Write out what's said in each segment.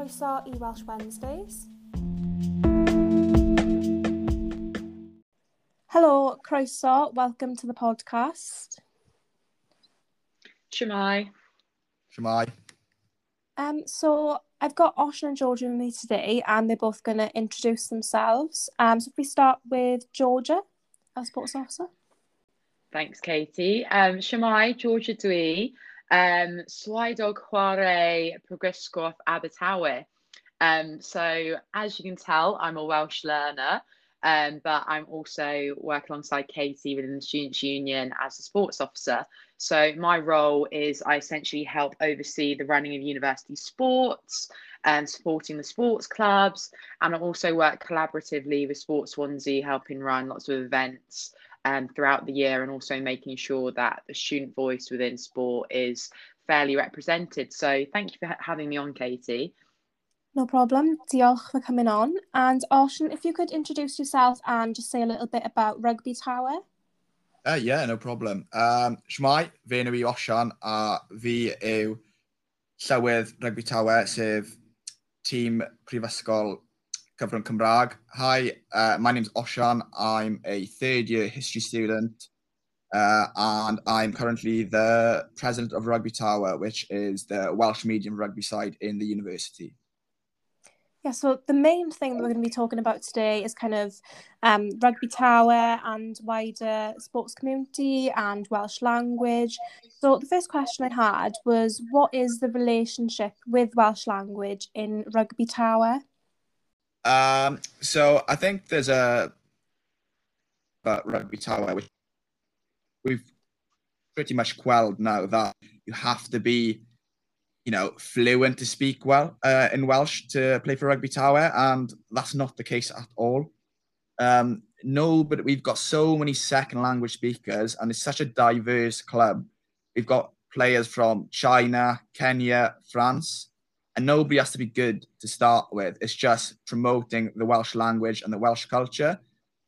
croeso i Welsh Wednesdays. Hello, croeso, welcome to the podcast. Shwmae. Shwmae. Um, so I've got Osian and Georgia with me today, and they're both going to introduce themselves. Um, so if we start with Georgia, our sports officer. Thanks, Katie. Um, Shwmae, Georgia dwi, um, swydog chwarae Prifysgol Abertawe. Um, so as you can tell, I'm a Welsh learner, um, but I'm also working alongside Katie within the Students' Union as a sports officer. So my role is I essentially help oversee the running of university sports and supporting the sports clubs, and I also work collaboratively with Sports Swansea, helping run lots of events um, throughout the year, and also making sure that the student voice within sport is fairly represented. So thank you for having me on, Katie. No problem. Diolch for coming on. And Osian, if you could introduce yourself and just say a little bit about Rugby Tawe. Uh, yeah, no problem. Um, Shwmae, fe enw i Osian a fi yw llywydd Rugby Tawe, sef tîm Prifysgol Cyfrwng Cymraeg. Hi, uh, my name's Osian. I'm a third year history student uh, and I'm currently the president of Rugby Tawe, which is the Welsh medium rugby side in the university. Yeah, so the main thing that we're going to be talking about today is kind of um, Rugby Tawe and wider sports community and Welsh language. So the first question I had was, what is the relationship with Welsh language in Rugby Tawe? Um, so I think there's a about Rugby Tawe, which we've pretty much quelled now that you have to be you know, fluent to speak well uh, in Welsh to play for Rugby Tawe, and that's not the case at all. Um, no, but we've got so many second language speakers, and it's such a diverse club. We've got players from China, Kenya, France, and nobody has to be good to start with. It's just promoting the Welsh language and the Welsh culture.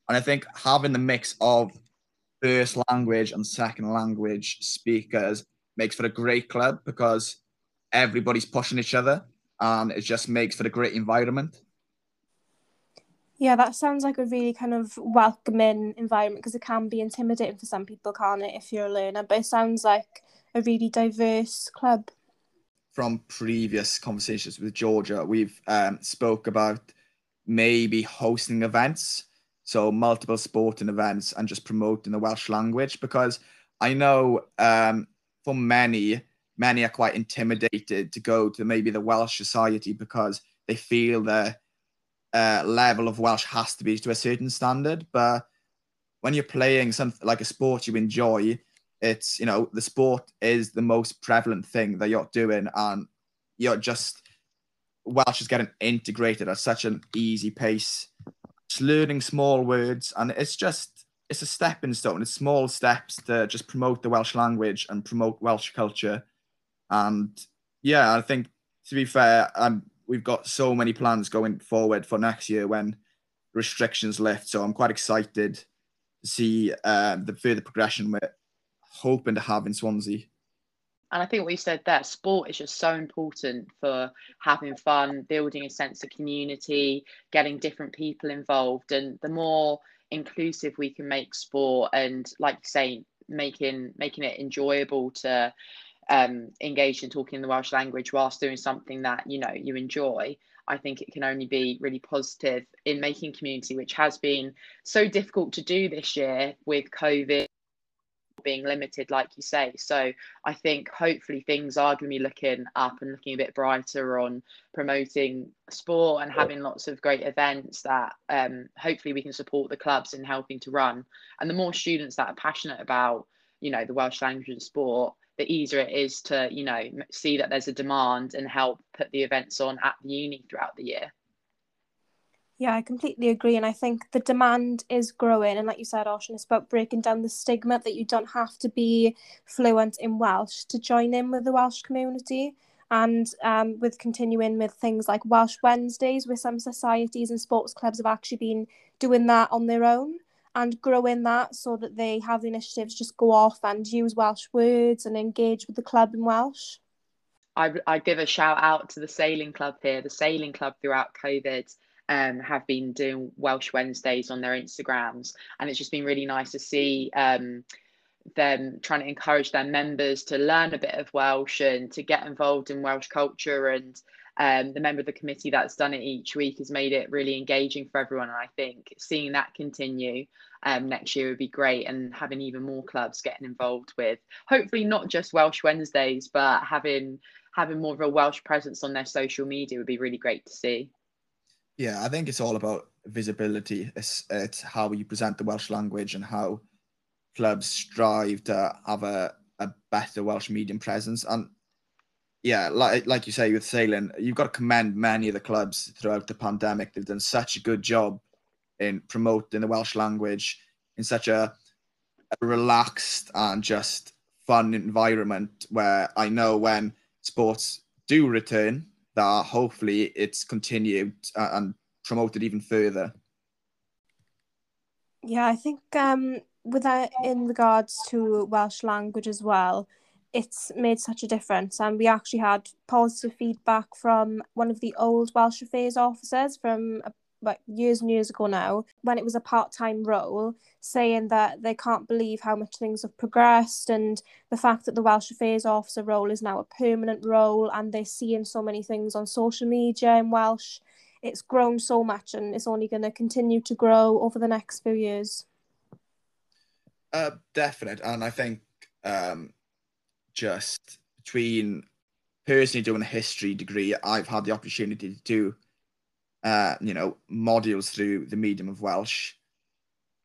And I think having the mix of first language and second language speakers makes for a great club because everybody's pushing each other and it just makes for a great environment. Yeah, that sounds like a really kind of welcoming environment because it can be intimidating for some people, can't it, if you're a learner? But it sounds like a really diverse club. From previous conversations with Georgia, we've um, spoke about maybe hosting events, so multiple sporting events, and just promoting the Welsh language because I know um, for many many are quite intimidated to go to maybe the Welsh society because they feel the uh, level of Welsh has to be to a certain standard. But when you're playing something like a sport you enjoy, it's you know the sport is the most prevalent thing that you're doing, and you're just Welsh is getting integrated at such an easy pace. Just learning small words, and it's just it's a stepping stone. It's small steps to just promote the Welsh language and promote Welsh culture and yeah, I think to be fair, um, we've got so many plans going forward for next year when restrictions lift. So I'm quite excited to see uh, the further progression we're hoping to have in Swansea. And I think what you said there, sport is just so important for having fun, building a sense of community, getting different people involved. And the more inclusive we can make sport and like you say, making making it enjoyable to um, engaged in talking in the Welsh language whilst doing something that you know you enjoy, I think it can only be really positive in making community, which has been so difficult to do this year with COVID being limited, like you say. So I think hopefully things are going to be looking up and looking a bit brighter on promoting sport and having lots of great events that um, hopefully we can support the clubs in helping to run. And the more students that are passionate about, you know, the Welsh language and sport, the easier it is to you know see that there's a demand and help put the events on at the uni throughout the year yeah i completely agree and i think the demand is growing and like you said Osian, it's about breaking down the stigma that you don't have to be fluent in welsh to join in with the welsh community and um, with continuing with things like welsh wednesdays where some societies and sports clubs have actually been doing that on their own and growing that so that they have the initiatives just go off and use Welsh words and engage with the club in Welsh. I I give a shout out to the sailing club here. The sailing club throughout COVID um, have been doing Welsh Wednesdays on their Instagrams, and it's just been really nice to see um, them trying to encourage their members to learn a bit of Welsh and to get involved in Welsh culture. And um, the member of the committee that's done it each week has made it really engaging for everyone. And I think seeing that continue um, next year would be great, and having even more clubs getting involved with hopefully not just Welsh Wednesdays, but having having more of a Welsh presence on their social media would be really great to see. Yeah, I think it's all about visibility. It's, it's how you present the Welsh language and how clubs strive to have a, a better Welsh medium presence. And yeah, like like you say with sailing, you've got to commend many of the clubs throughout the pandemic. They've done such a good job in promoting the Welsh language in such a, a relaxed and just fun environment where I know when sports do return, that hopefully it's continued and promoted even further. Yeah, I think um, with that in regards to Welsh language as well, it's made such a difference. And we actually had positive feedback from one of the old Welsh Affairs officers from like years and years ago now, when it was a part time role, saying that they can't believe how much things have progressed and the fact that the Welsh Affairs Officer role is now a permanent role and they're seeing so many things on social media in Welsh. It's grown so much and it's only going to continue to grow over the next few years. Uh, definite. And I think um, just between personally doing a history degree, I've had the opportunity to do uh, you know, modules through the medium of Welsh.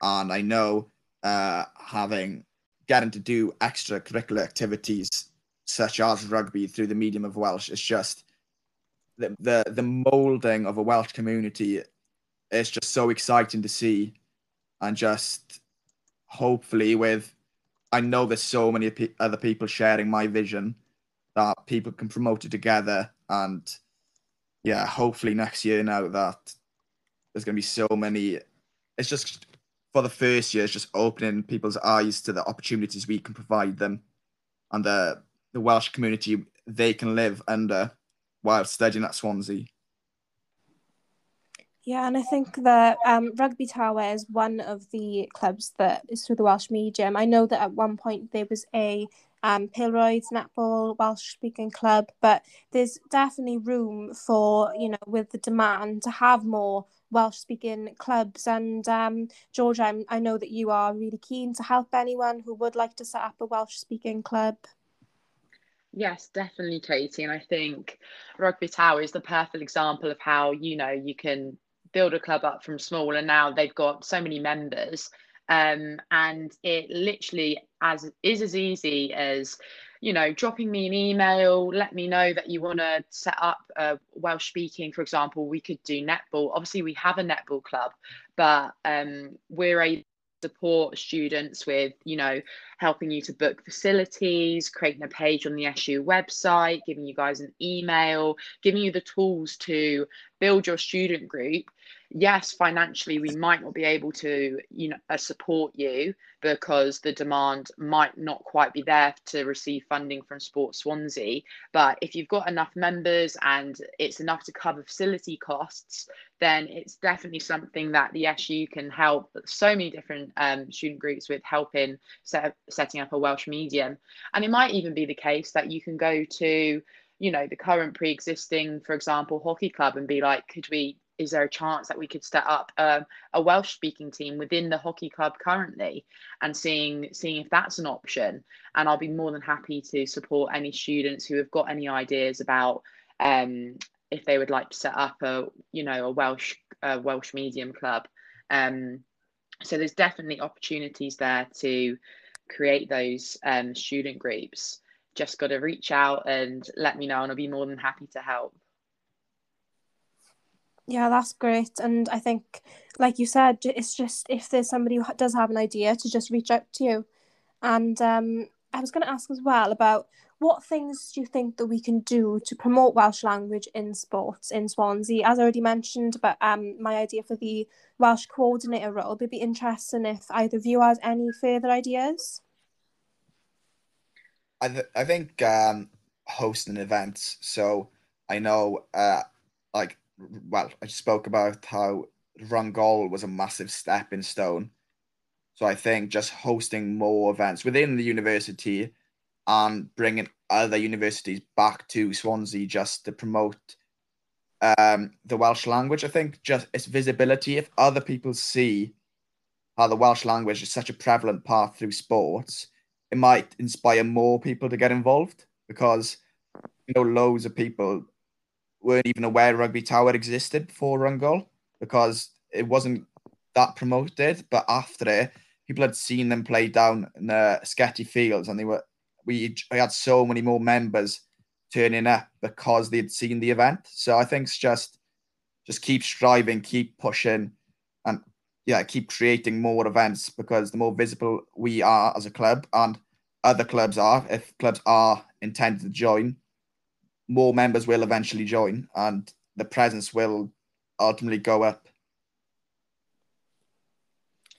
And I know uh, having getting to do extracurricular activities such as rugby through the medium of Welsh is just the the, the molding of a Welsh community is just so exciting to see, and just hopefully with I know there's so many other people sharing my vision that people can promote it together and yeah, hopefully next year now that there's going to be so many. It's just for the first year, it's just opening people's eyes to the opportunities we can provide them and the, the Welsh community they can live under while studying at Swansea. Yeah, and I think that um, Rugby Tawe is one of the clubs that is through the Welsh Medium. I know that at one point there was a um, Pêl-rwyd Netball Welsh speaking club, but there's definitely room for, you know, with the demand to have more Welsh speaking clubs. And um, George, I'm, I know that you are really keen to help anyone who would like to set up a Welsh speaking club. Yes, definitely, Katie. And I think Rugby Tawe is the perfect example of how, you know, you can build a club up from small and now they've got so many members um, and it literally as is as easy as you know dropping me an email let me know that you want to set up a welsh speaking for example we could do netball. Obviously we have a netball club but um, we're able to support students with you know helping you to book facilities creating a page on the su website giving you guys an email giving you the tools to build your student group yes financially we might not be able to you know uh, support you because the demand might not quite be there to receive funding from sports swansea. But if you've got enough members and it's enough to cover facility costs then it's definitely something that the su can help so many different um, student groups with helping set, setting up a welsh medium. And it might even be the case that you can go to you know the current pre-existing for example hockey club and be like could we is there a chance that we could set up um, a Welsh speaking team within the hockey club currently and seeing seeing if that's an option? And I'll be more than happy to support any students who have got any ideas about um, if they would like to set up a you know a Welsh a Welsh medium club. Um, so there's definitely opportunities there to create those um, student groups. Just got to reach out and let me know and I'll be more than happy to help yeah, that's great. And I think, like you said, it's just if there's somebody who does have an idea to just reach out to you. And um, I was going to ask as well about what things do you think that we can do to promote Welsh language in sports in Swansea? As I already mentioned, but um, my idea for the Welsh coordinator role would be interesting if either of you has any further ideas. I, th- I think um, hosting events. So I know, uh, like, well, I spoke about how Rhyngol was a massive stepping stone. So I think just hosting more events within the university and bringing other universities back to Swansea just to promote um, the Welsh language. I think just its visibility. If other people see how the Welsh language is such a prevalent part through sports, it might inspire more people to get involved because you know loads of people weren't even aware Rugby Tawe existed before Rhyngol because it wasn't that promoted. But after it, people had seen them play down in the Sketty Fields, and they were we, we had so many more members turning up because they'd seen the event. So I think it's just just keep striving, keep pushing, and yeah, keep creating more events because the more visible we are as a club and other clubs are, if clubs are intended to join, more members will eventually join and the presence will ultimately go up.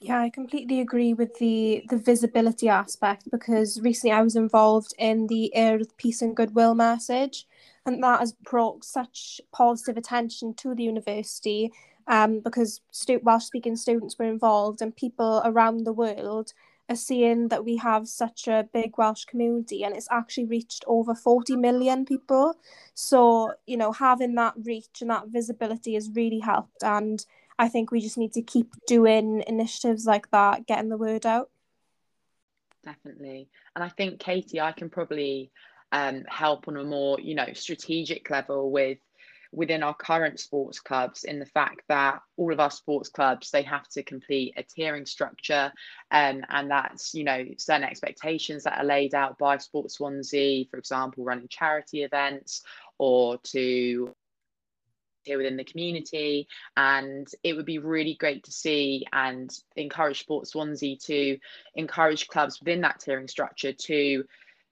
Yeah, I completely agree with the the visibility aspect because recently I was involved in the Urdd Peace and Goodwill message, and that has brought such positive attention to the university um, because stu- Welsh speaking students were involved and people around the world are seeing that we have such a big Welsh community and it's actually reached over 40 million people. So, you know, having that reach and that visibility has really helped. And I think we just need to keep doing initiatives like that, getting the word out. Definitely. And I think, Katie, I can probably um, help on a more, you know, strategic level with within our current sports clubs in the fact that all of our sports clubs they have to complete a tiering structure um, and that's you know certain expectations that are laid out by sports swansea for example running charity events or to here within the community. And it would be really great to see and encourage Sports Swansea to encourage clubs within that tiering structure to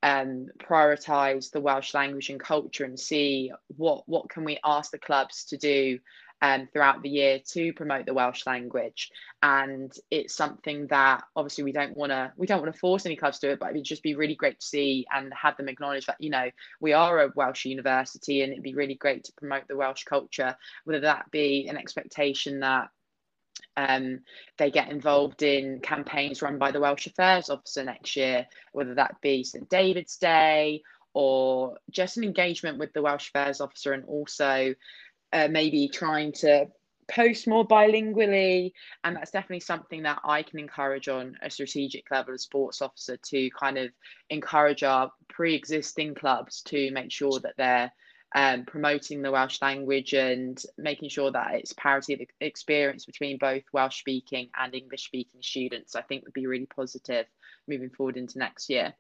um, prioritize the Welsh language and culture and see what what can we ask the clubs to do um, throughout the year to promote the Welsh language. And it's something that obviously we don't want to we don't want to force any clubs to do it, but it'd just be really great to see and have them acknowledge that you know we are a Welsh university, and it'd be really great to promote the Welsh culture, whether that be an expectation that um, they get involved in campaigns run by the Welsh Affairs Officer next year, whether that be St David's Day or just an engagement with the Welsh Affairs Officer and also uh, maybe trying to post more bilingually. And that's definitely something that i can encourage on a strategic level as sports officer to kind of encourage our pre-existing clubs to make sure that they're um, promoting the welsh language and making sure that it's parity of experience between both welsh speaking and english speaking students i think would be really positive moving forward into next year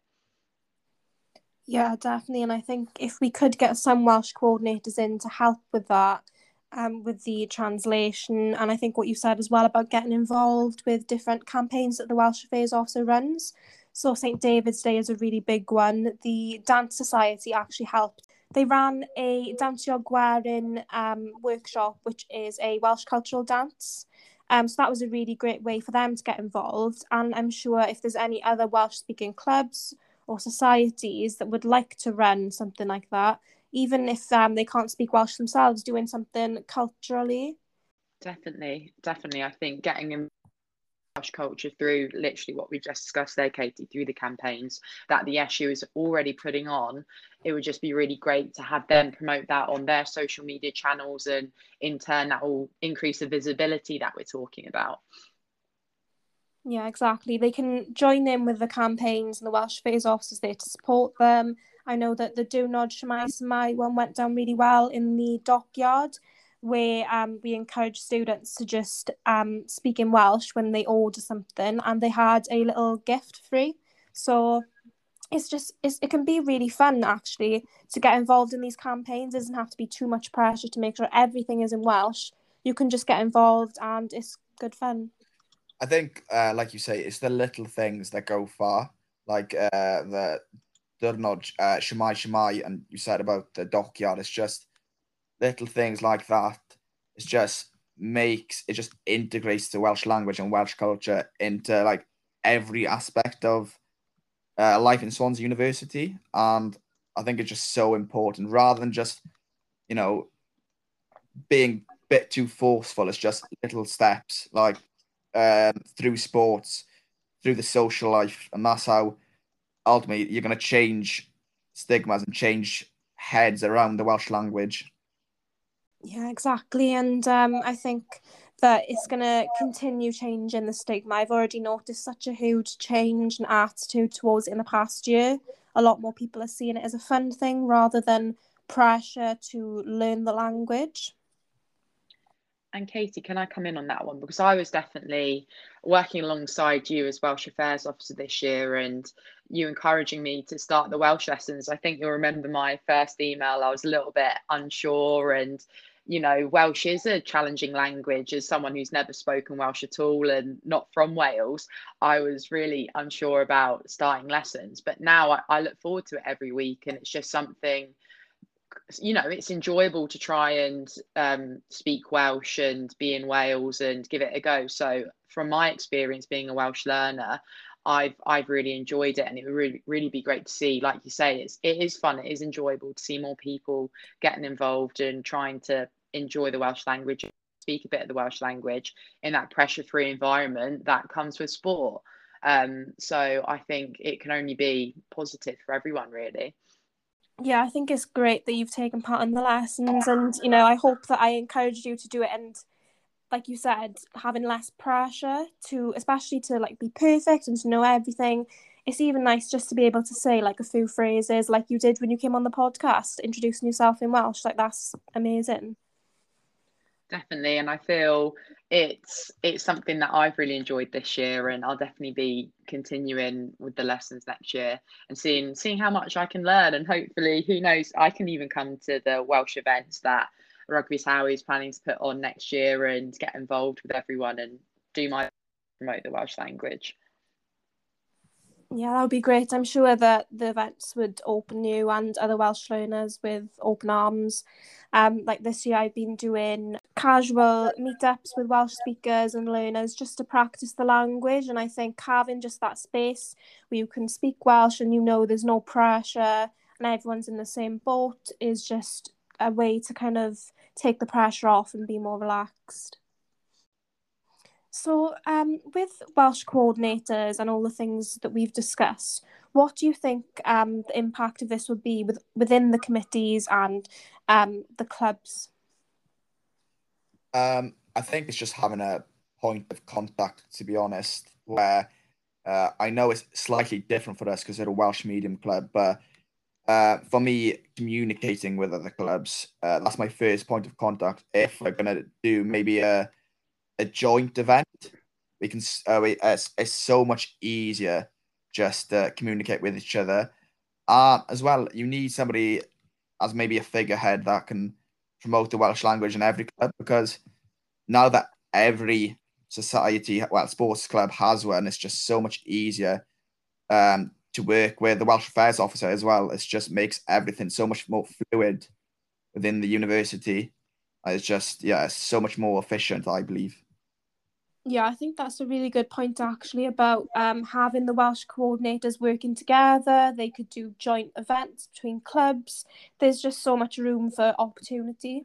yeah, definitely. And I think if we could get some Welsh coordinators in to help with that, um, with the translation, and I think what you said as well about getting involved with different campaigns that the Welsh Affairs also runs. So St David's Day is a really big one. The Dance Society actually helped. They ran a Dawnsio Gwerin um, workshop, which is a Welsh cultural dance. Um, so that was a really great way for them to get involved. And I'm sure if there's any other Welsh speaking clubs or societies that would like to run something like that, even if um, they can't speak Welsh themselves, doing something culturally. Definitely, definitely. I think getting in culture through literally what we've just discussed there, Katie, through the campaigns that the SU is already putting on, it would just be really great to have them promote that on their social media channels, and in turn, that will increase the visibility that we're talking about. Yeah, exactly. They can join in with the campaigns and the Welsh Affairs officers there to support them. I know that the Diwrnod Shwmae Shwmae one went down really well in the dockyard, where um, we encourage students to just um, speak in Welsh when they order something, and they had a little gift free. So it's just it's, it can be really fun actually to get involved in these campaigns. It doesn't have to be too much pressure to make sure everything is in Welsh. You can just get involved, and it's good fun. I think, uh, like you say, it's the little things that go far, like uh, the Diwrnod, uh, Shwmae Shwmae, and you said about the dockyard. It's just little things like that. It just makes it just integrates the Welsh language and Welsh culture into like every aspect of uh, life in Swansea University, and I think it's just so important rather than just, you know, being a bit too forceful. It's just little steps like um, through sports, through the social life, and that's how ultimately you're going to change stigmas and change heads around the Welsh language. Yeah, exactly. And um, I think that it's going to continue changing the stigma. I've already noticed such a huge change in attitude towards it in the past year. A lot more people are seeing it as a fun thing rather than pressure to learn the language. And Katie, can I come in on that one? Because I was definitely working alongside you as Welsh Affairs Officer this year and you encouraging me to start the Welsh lessons. I think you'll remember my first email. I was a little bit unsure and you know, Welsh is a challenging language. As someone who's never spoken Welsh at all and not from Wales, I was really unsure about starting lessons. But now I, I look forward to it every week, and it's just something, you know, it's enjoyable to try and um, speak Welsh and be in Wales and give it a go. So, from my experience being a Welsh learner, I've I've really enjoyed it, and it would really really be great to see. Like you say, it's it is fun. It is enjoyable to see more people getting involved and trying to enjoy the Welsh language, speak a bit of the Welsh language in that pressure free environment that comes with sport. Um, so I think it can only be positive for everyone, really. Yeah, I think it's great that you've taken part in the lessons, and you know, I hope that I encouraged you to do it. And like you said, having less pressure to, especially to like be perfect and to know everything. It's even nice just to be able to say like a few phrases, like you did when you came on the podcast, introducing yourself in Welsh. Like that's amazing definitely and i feel it's it's something that i've really enjoyed this year and i'll definitely be continuing with the lessons next year and seeing seeing how much i can learn and hopefully who knows i can even come to the welsh events that rugby Tawe is planning to put on next year and get involved with everyone and do my promote the welsh language yeah, that would be great. I'm sure that the events would open you and other Welsh learners with open arms. Um, like this year, I've been doing casual meetups with Welsh speakers and learners just to practice the language. And I think having just that space where you can speak Welsh and you know there's no pressure and everyone's in the same boat is just a way to kind of take the pressure off and be more relaxed. So, um, with Welsh coordinators and all the things that we've discussed, what do you think um, the impact of this would be with, within the committees and um, the clubs? Um, I think it's just having a point of contact, to be honest, where uh, I know it's slightly different for us because they're a Welsh medium club, but uh, for me, communicating with other clubs, uh, that's my first point of contact. If we're going to do maybe a a joint event, we can uh, we, uh, it's, it's so much easier just to communicate with each other. Uh, as well, you need somebody as maybe a figurehead that can promote the Welsh language in every club because now that every society, well, sports club has one, it's just so much easier um, to work with the Welsh Affairs officer as well. It just makes everything so much more fluid within the university. It's just, yeah, it's so much more efficient, I believe. Yeah, I think that's a really good point actually about um, having the Welsh coordinators working together. They could do joint events between clubs. There's just so much room for opportunity.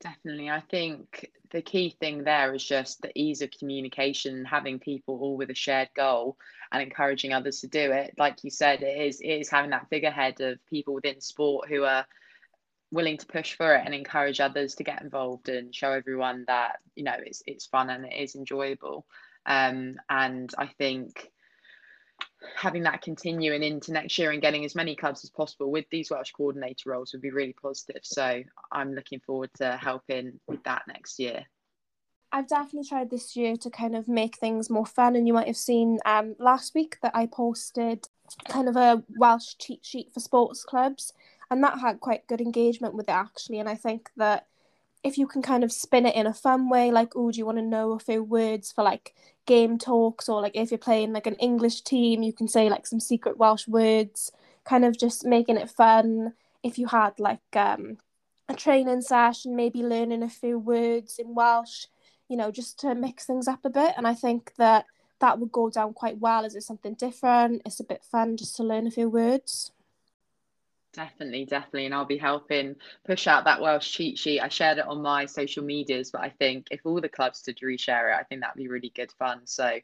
Definitely. I think the key thing there is just the ease of communication, having people all with a shared goal and encouraging others to do it. Like you said, it is it is having that figurehead of people within sport who are willing to push for it and encourage others to get involved and show everyone that you know it's it's fun and it is enjoyable. Um, and i think having that continuing into next year and getting as many clubs as possible with these welsh coordinator roles would be really positive. So i'm looking forward to helping with that next year. I've definitely tried this year to kind of make things more fun, and you might have seen um, last week that I posted kind of a Welsh cheat sheet for sports clubs and that had quite good engagement with it actually and i think that if you can kind of spin it in a fun way like oh do you want to know a few words for like game talks or like if you're playing like an english team you can say like some secret welsh words kind of just making it fun if you had like um a training session maybe learning a few words in welsh you know just to mix things up a bit and i think that that would go down quite well? Is it something different? It's a bit fun just to learn a few words. Definitely, definitely. And I'll be helping push out that Welsh cheat sheet. I shared it on my social medias, but I think if all the clubs did reshare it, I think that'd be really good fun. So,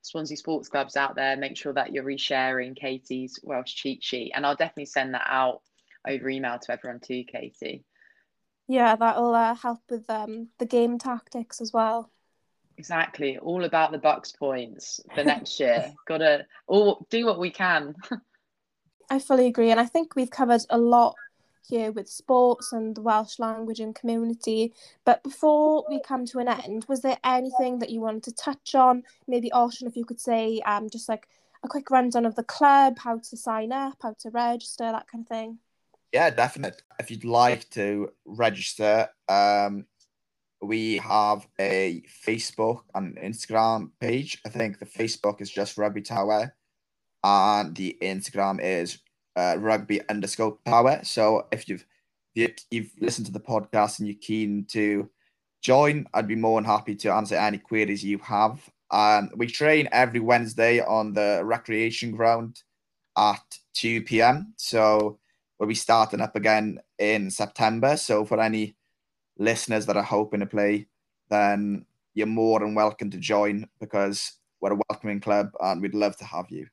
Swansea Sports Clubs out there, make sure that you're resharing Katie's Welsh cheat sheet. And I'll definitely send that out over email to everyone too, Katie. Yeah, that'll uh, help with um, the game tactics as well. Exactly. All about the BUCS points for next year. Gotta all do what we can. I fully agree, and I think we've covered a lot here with sports and the Welsh language and community. But before we come to an end, was there anything that you wanted to touch on? Maybe Osian, if you could say um, just like a quick rundown of the club, how to sign up, how to register, that kind of thing. Yeah, definitely. If you'd like to register, um, we have a Facebook and Instagram page. I think the Facebook is just Rugby Tawe and the Instagram is uh, rugby underscore power. So if you've you've listened to the podcast and you're keen to join, I'd be more than happy to answer any queries you have. Um, we train every Wednesday on the recreation ground at 2 p.m. So we'll be starting up again in September. So for any listeners that are hoping to play, then you're more than welcome to join because we're a welcoming club and we'd love to have you.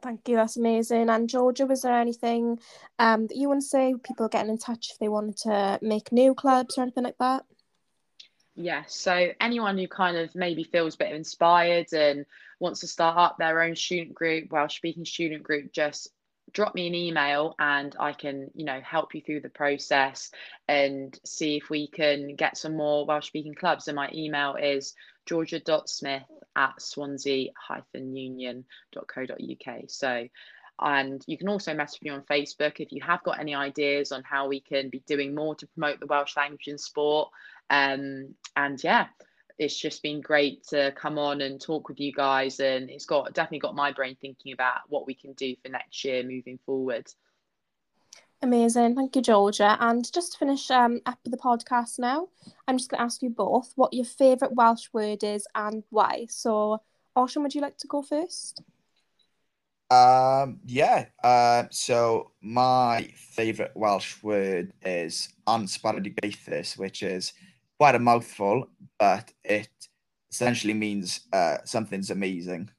Thank you, that's amazing. And Georgia, was there anything um, that you want to say? People getting in touch if they wanted to make new clubs or anything like that? Yeah, so anyone who kind of maybe feels a bit inspired and wants to start up their own student group, Welsh speaking student group, just drop me an email and I can, you know, help you through the process and see if we can get some more Welsh speaking clubs. And my email is georgia.smith at swansea-union.co.uk. So, and you can also message me on Facebook if you have got any ideas on how we can be doing more to promote the Welsh language in sport. Um, and yeah, it's just been great to come on and talk with you guys and it's got definitely got my brain thinking about what we can do for next year moving forward amazing thank you georgia and just to finish um, up the podcast now i'm just going to ask you both what your favourite welsh word is and why so Osian, would you like to go first um yeah uh, so my favorite welsh word is ansparadigaethus which is quite a mouthful, but it essentially means uh, something's amazing.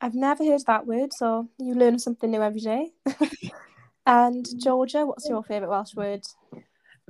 I've never heard that word, so you learn something new every day. and Georgia, what's your favourite Welsh word?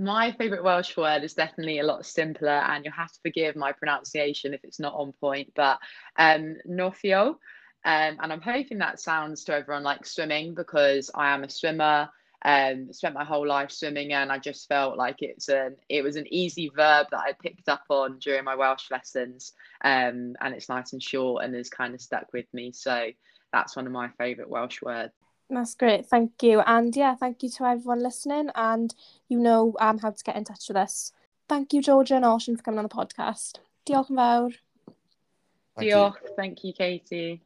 My favourite Welsh word is definitely a lot simpler, and you'll have to forgive my pronunciation if it's not on point, but um, Nofio. Um, and I'm hoping that sounds to everyone like swimming because I am a swimmer. Um, spent my whole life swimming, and I just felt like it's an it was an easy verb that I picked up on during my Welsh lessons, um, and it's nice and short and has kind of stuck with me. So that's one of my favourite Welsh words. That's great, thank you, and yeah, thank you to everyone listening, and you know um, how to get in touch with us. Thank you, Georgia and Osian, for coming on the podcast. Diolch yn fawr. Diolch, thank you, Katie.